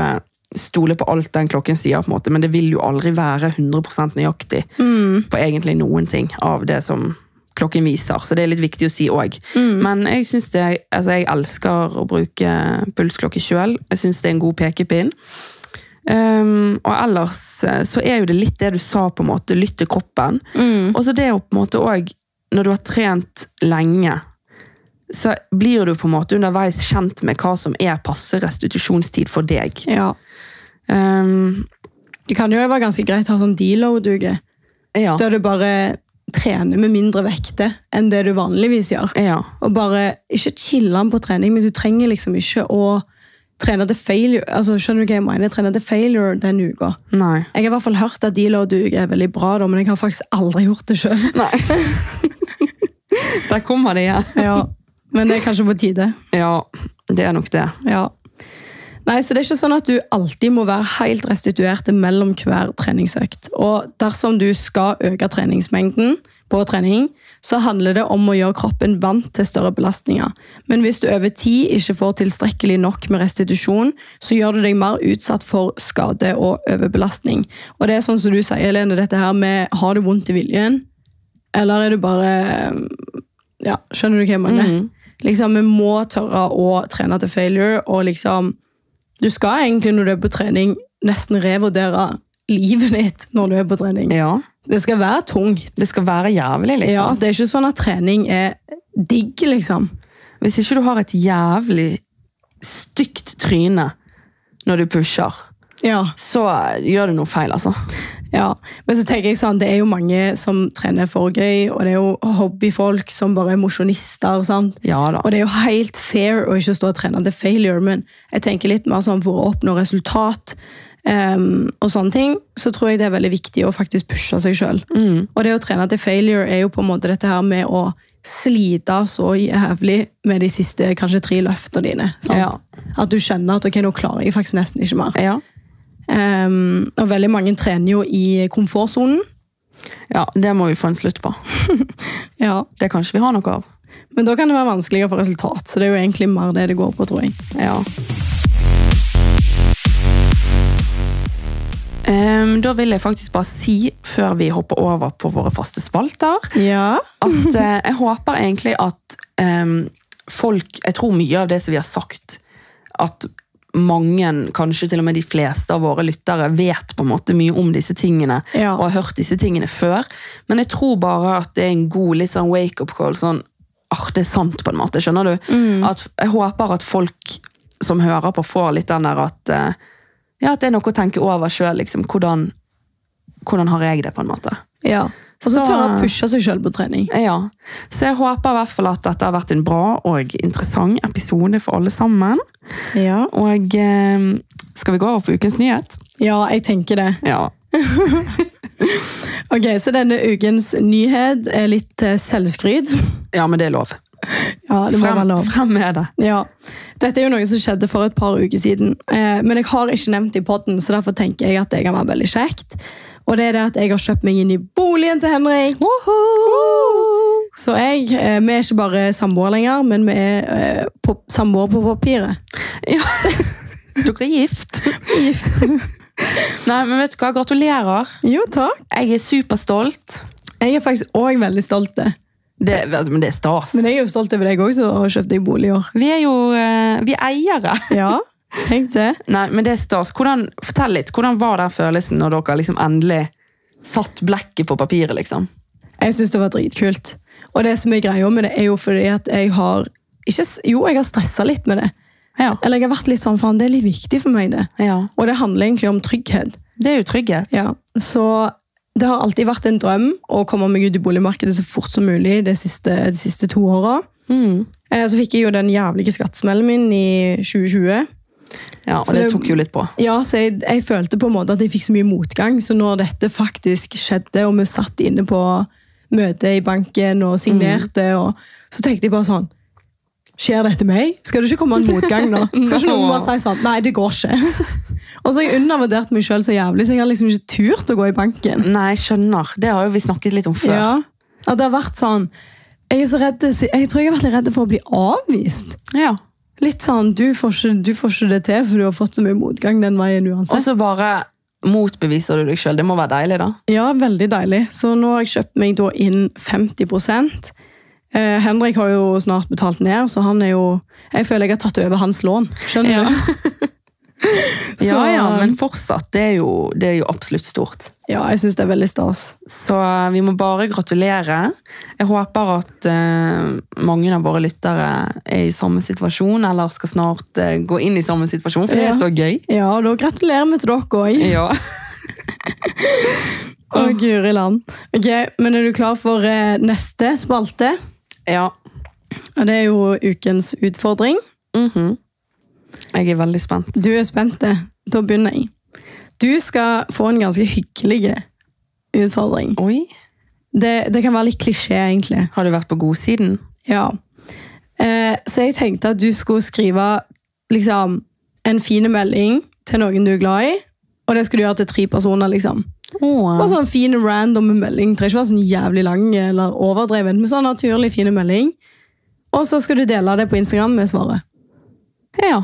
stole på alt den klokken sier. på en måte, Men det vil jo aldri være 100% nøyaktig Mm. på egentlig noen ting av det som klokken viser. Så det er litt viktig å si òg. Mm. Men jeg synes det, altså jeg elsker å bruke pulsklokke sjøl. Jeg syns det er en god pekepinn. Um, og ellers eh, så er jo det litt det du sa, på en måte, lytt til kroppen. Mm. Og så det å på en måte òg, når du har trent lenge, så blir du på en måte underveis kjent med hva som er passe restitusjonstid for deg. Ja. Um, Det kan jo være ganske greit å ha sånn deload-uke, ja. der du bare trener med mindre vekter enn det du vanligvis gjør. ja. Og bare ikke chille på trening, men du trenger liksom ikke å trene til failure. Altså, skjønner du hva jeg mener? Trene til failure den uka. Nei. Jeg har i hvert fall hørt at deload-uke er veldig bra, da, men jeg har faktisk aldri gjort det sjøl. Der kommer det igjen. Ja. Men det er kanskje på tide. Ja, det er nok det. Ja. Nei, så Det er ikke sånn at du alltid må være helt restituert mellom hver treningsøkt. Og dersom du skal øke treningsmengden på trening, så handler det om å gjøre kroppen vant til større belastninger. Men hvis du over tid ikke får tilstrekkelig nok med restitusjon, så gjør du deg mer utsatt for skade og overbelastning. Og det er sånn som du sier, Lene, dette her med har du vondt i viljen, eller er du bare Ja, skjønner du hva jeg mener? Mm. Liksom, Vi må tørre å trene til failure, og liksom Du skal egentlig, når du er på trening, nesten revurdere livet ditt når du er på trening. Ja, Det skal være tungt. det skal være jævlig, liksom. Ja, Det er ikke sånn at trening er digg, liksom. Hvis ikke du har et jævlig stygt tryne når du pusher, Ja, så gjør du noe feil, altså. Ja. Men så tenker jeg sånn, det er jo mange som trener for gøy, og det er jo hobbyfolk som bare er mosjonister. Ja da. Og det er jo helt fair å ikke stå og trene til failure, men jeg tenker litt mer sånn for å oppnå resultat. Um, og sånne ting, så tror jeg det er veldig viktig å faktisk pushe seg sjøl. Mm. Og det å trene til failure er jo på en måte dette her med å slite så jævlig med de siste kanskje tre løftene dine. Ja. At du kjenner at ok, nå klarer jeg faktisk nesten ikke mer. Ja. Em, og veldig mange trener jo i komfortsonen. ja, det må vi få en slutt på. Ja. Det kan ikke vi ha noe av. Men da kan det være vanskeligere for resultat, så det er jo egentlig mer det det går på, tror jeg. Ja. Um, da vil jeg faktisk bare si, før vi hopper over på våre faste spalter, Ja. at uh, jeg håper egentlig at um, folk Jeg tror mye av det som vi har sagt, at mange, kanskje til og med de fleste av våre lyttere, vet på en måte mye om disse tingene Ja. og har hørt disse tingene før. Men jeg tror bare at det er en god litt sånn wake-up call. sånn, ah, Det er sant, på en måte. Skjønner du? Mm. At jeg håper at folk som hører på, får litt den der at eh, ja, at det er noe å tenke over sjøl. Liksom, hvordan, hvordan har jeg det, på en måte. ja. Og så Så- tørre å pushe seg sjøl på trening. Ja, Så jeg håper i hvert fall at dette har vært en bra og interessant episode for alle sammen. Ja. Og eh, skal vi gå over på ukens nyhet? ja, jeg tenker det. Ja. Ok, Så denne ukens nyhet er litt eh, selvskryt. Ja, men det er lov. Ja, det må være Frem, lov. frem med det. Ja. Dette er jo noe som skjedde for et par uker siden. Eh, men jeg har ikke nevnt det i podden, så derfor tenker jeg at det kan være veldig kjekt. Og det er det at jeg har kjøpt meg inn i boligen til Henrik. Så jeg, eh, vi er ikke bare samboere lenger, men vi er eh, på, samboere på papiret. Ja. Dere er gift. Nei, men vet du hva? Gratulerer. Jo, takk. Jeg er superstolt. Jeg er faktisk òg veldig stolt. Det, altså, men det er stas. Men jeg er jo stolt over deg òg, som har kjøpt deg bolig i år. Vi er jo eh, vi er eiere. Ja, tenk det. Nei, men det er stas. Hvordan, fortell litt. Hvordan var den følelsen når dere liksom endelig satt blekket på papiret, liksom? Jeg syns det var dritkult. Og det som er greia med det, er jo fordi at jeg har ikke, Jo, jeg har stressa litt med det. Ja. Eller jeg har vært litt sånn, faen, det er litt viktig for meg, det. ja. Og det handler egentlig om trygghet. Det er jo trygghet. Ja. Så det har alltid vært en drøm å komme meg ut i boligmarkedet så fort som mulig de siste, de siste to åra. Mm. Eh, Så fikk jeg jo den jævlige skattesmellen min i 2020. Ja, og Så det tok jo litt på. Ja, så jeg, jeg følte på en måte at jeg fikk så mye motgang, så når dette faktisk skjedde, og vi satt inne på møte i banken og signerte, og, så tenkte jeg bare sånn Skjer dette meg? Skal det ikke komme en motgang nå? Skal ikke noen bare si sånn Nei, det går ikke. og så har jeg undervurdert meg sjøl så jævlig, så jeg har liksom ikke turt å gå i banken. Nei, skjønner. Det har jo vi snakket litt om før. Ja, At det har vært sånn jeg, er så redd, jeg tror jeg har vært litt redd for å bli avvist. Ja. Litt sånn, Du får ikke, du får ikke det til, for du har fått så mye motgang den veien uansett. Og så bare motbeviser du deg sjøl. Det må være deilig, da. Ja, veldig deilig. Så nå har jeg kjøpt meg da inn 50 eh, Henrik har jo snart betalt ned, så han er jo Jeg føler jeg har tatt over hans lån. Skjønner Ja. du? Så, Ja, ja, men fortsatt. Det er jo, det er jo absolutt stort. Ja, jeg syns det er veldig stas. Så vi må bare gratulere. Jeg håper at uh, mange av våre lyttere er i samme situasjon, eller skal snart uh, gå inn i samme situasjon, for det er så gøy. Ja, og da gratulerer vi til dere òg. Ja. Å, guri land. Ok, Men er du klar for uh, neste spalte? ja. Og det er jo ukens utfordring. Mhm. Jeg er veldig spent. Du er spent. det. Da begynner jeg. Du skal få en ganske hyggelig utfordring. Oi. Det, det kan være litt klisjé, egentlig. Har du vært på godsiden? Ja. Eh, så jeg tenkte at du skulle skrive liksom, en fin melding til noen du er glad i. Og det skulle du gjøre til tre personer. liksom. Bare Åh. sånn fin random melding. Trenger ikke være sånn jævlig lang eller overdreven, men sånn naturlig fin melding. Og så skal du dele det på Instagram med svaret. Ja.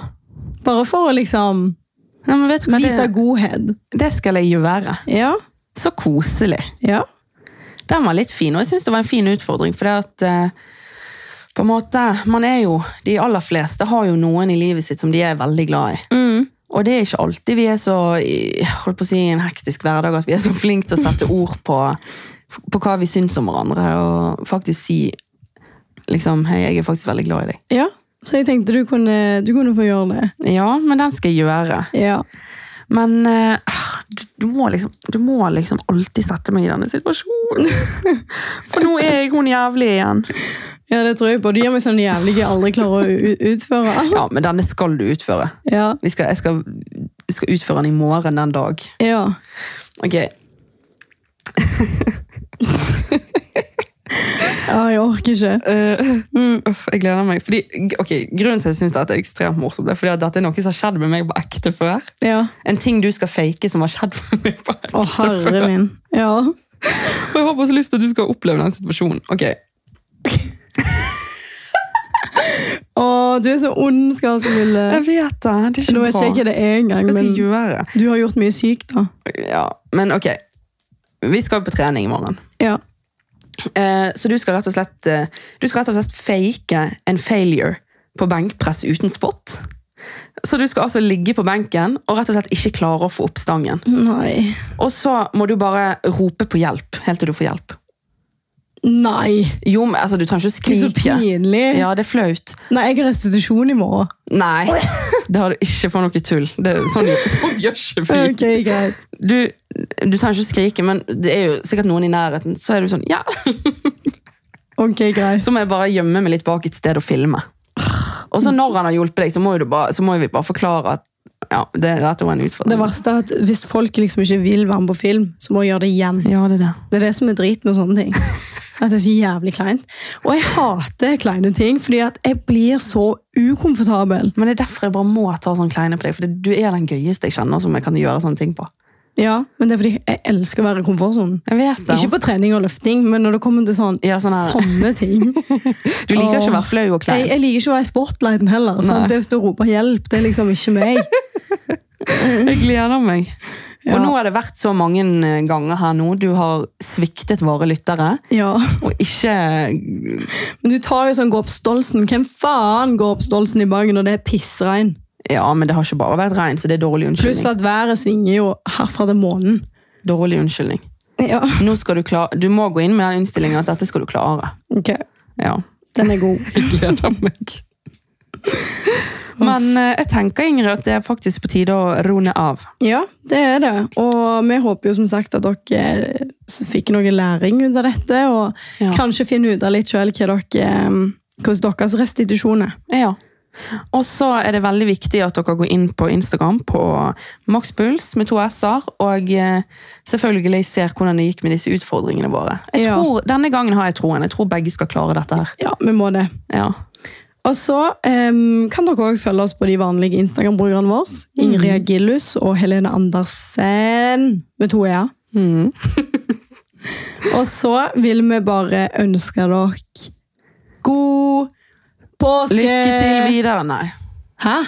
Bare for å liksom Nei, men vet du hva? vise Det, godhet. det skal jeg gjøre. Ja. Så koselig. Ja. Den var litt fin, og jeg syns det var en fin utfordring. For det at eh, på en måte, man er jo, De aller fleste har jo noen i livet sitt som de er veldig glad i. Mm. Og det er ikke alltid vi er så holdt på å si, i en hektisk hverdag at vi er så flinke til å sette ord på, på hva vi syns om hverandre. Og faktisk si liksom, hei, jeg er faktisk veldig glad i deg. ja. Så jeg tenkte du kunne, du kunne få gjøre det. Ja, men den skal jeg gjøre. Ja. Men uh, du, du, må liksom, du må liksom alltid sette meg i denne situasjonen. For nå er jeg hun jævlig igjen. ja, det tror jeg på. Du gjør meg sånn jævlig jeg aldri klarer å utføre. Ja, men denne skal du utføre. Ja. Vi skal, jeg skal skal utføre den i morgen den dag. Ja. Ok, ja, jeg orker ikke. Uh, uff, jeg gleder meg. Fordi, okay, Grunnen til at jeg synes dette er ekstremt morsomt, er fordi at dette er noe som har skjedd med meg på ekte før. Ja. En ting du skal fake som har skjedd med meg på ekte oh, herre før. min. Ja. Og jeg har bare så lyst til at du skal oppleve den situasjonen. Ok, Å, du er så ond, Skarsmille. Jeg vet det. Det er ikke Nå vet ikke jeg det er engang, men du har gjort mye sykt, da. Ja, men ok. Vi skal på trening i morgen. Ja. Eh, så du skal rett og slett eh, Du skal rett og slett fake en failure på benkpress uten spot. Så du skal altså ligge på benken og rett og slett ikke klare å få opp stangen. Nei. Og så må du bare rope på hjelp helt til du får hjelp. Nei. Jo, men altså, du trenger ikke Det er så pinlig. Ja, det er flaut. Nei, jeg har restitusjon i morgen. Nei, det har du ikke for noe tull. Det, sånn, sånn gjør ikke vi. Okay, greit. Du, du trenger ikke skrike, men det er jo sikkert noen i nærheten. Så er du sånn, ja. Ok, greit. Så må jeg bare gjemme meg litt bak et sted og filme. Og så når han har hjulpet deg, så må, du bare, så må vi bare forklare at ja, det, dette var en Det verste er at hvis folk liksom ikke vil være med på film, så må jeg gjøre det igjen. Ja, det er det. Det er det som er drit med sånne ting. At det er så jævlig kleint. Og jeg hater kleine ting, fordi at jeg blir så ukomfortabel. Men det er derfor jeg bare må ta sånn kleine på deg, for du er den gøyeste jeg kjenner som jeg kan gjøre sånne ting på. Ja, Men det er fordi jeg elsker å være i komfortsonen. Jeg. Ikke på trening og løfting, men når det kommer til sånn, Ja, sånn sånne ting. Du liker ikke å være flau og Jeg, klein. jeg liker ikke å være i spotlighten heller. Det å stå og rope hjelp, det er liksom ikke meg. Jeg gleder meg. Ja. Og nå har det vært så mange eh, ganger her nå. Du har sviktet våre lyttere. Ja. Og ikke Men du tar jo sånn gå opp Stolsen. Hvem faen går opp Stolsen i bagen når det er pissregn? Ja, men det har ikke bare vært regn, så det er dårlig unnskyldning. Pluss at været svinger jo herfra til månen. Dårlig unnskyldning. Ja, Nå skal du klare Du må gå inn med den innstillingen at dette skal du klare. ok. Ja. Den er god. Jeg gleder meg. Men eh, jeg tenker Ingrid, at det er faktisk på tide å roe ned av. Ja, det er det. Og vi håper jo som sagt at dere fikk noe læring ut av dette, og Ja. kanskje finne ut av litt sjøl hva eh, hvordan deres restitusjon er. Ja. Og så er det veldig viktig at dere går inn på Instagram på Makspuls med to s-er, og eh, selvfølgelig ser hvordan det gikk med disse utfordringene våre. Jeg Ja. Denne gangen har jeg troen. Jeg tror begge skal klare dette her. Ja, vi må det. Ja. Og så um, kan dere også følge oss på de vanlige Instagram-brukerne våre. Ingrid Gillus og Helene Andersen med to e-er. Mm. Og så vil vi bare ønske dere god påske! Lykke til videre. Nei. Hæ?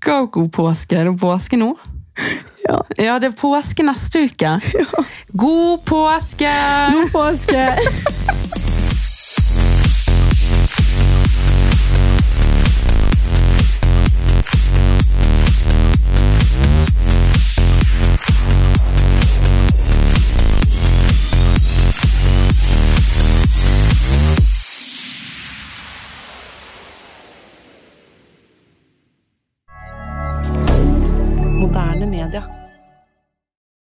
Hva god påske? Er det påske nå? Ja. Ja, det er påske neste uke. God påske! God påske!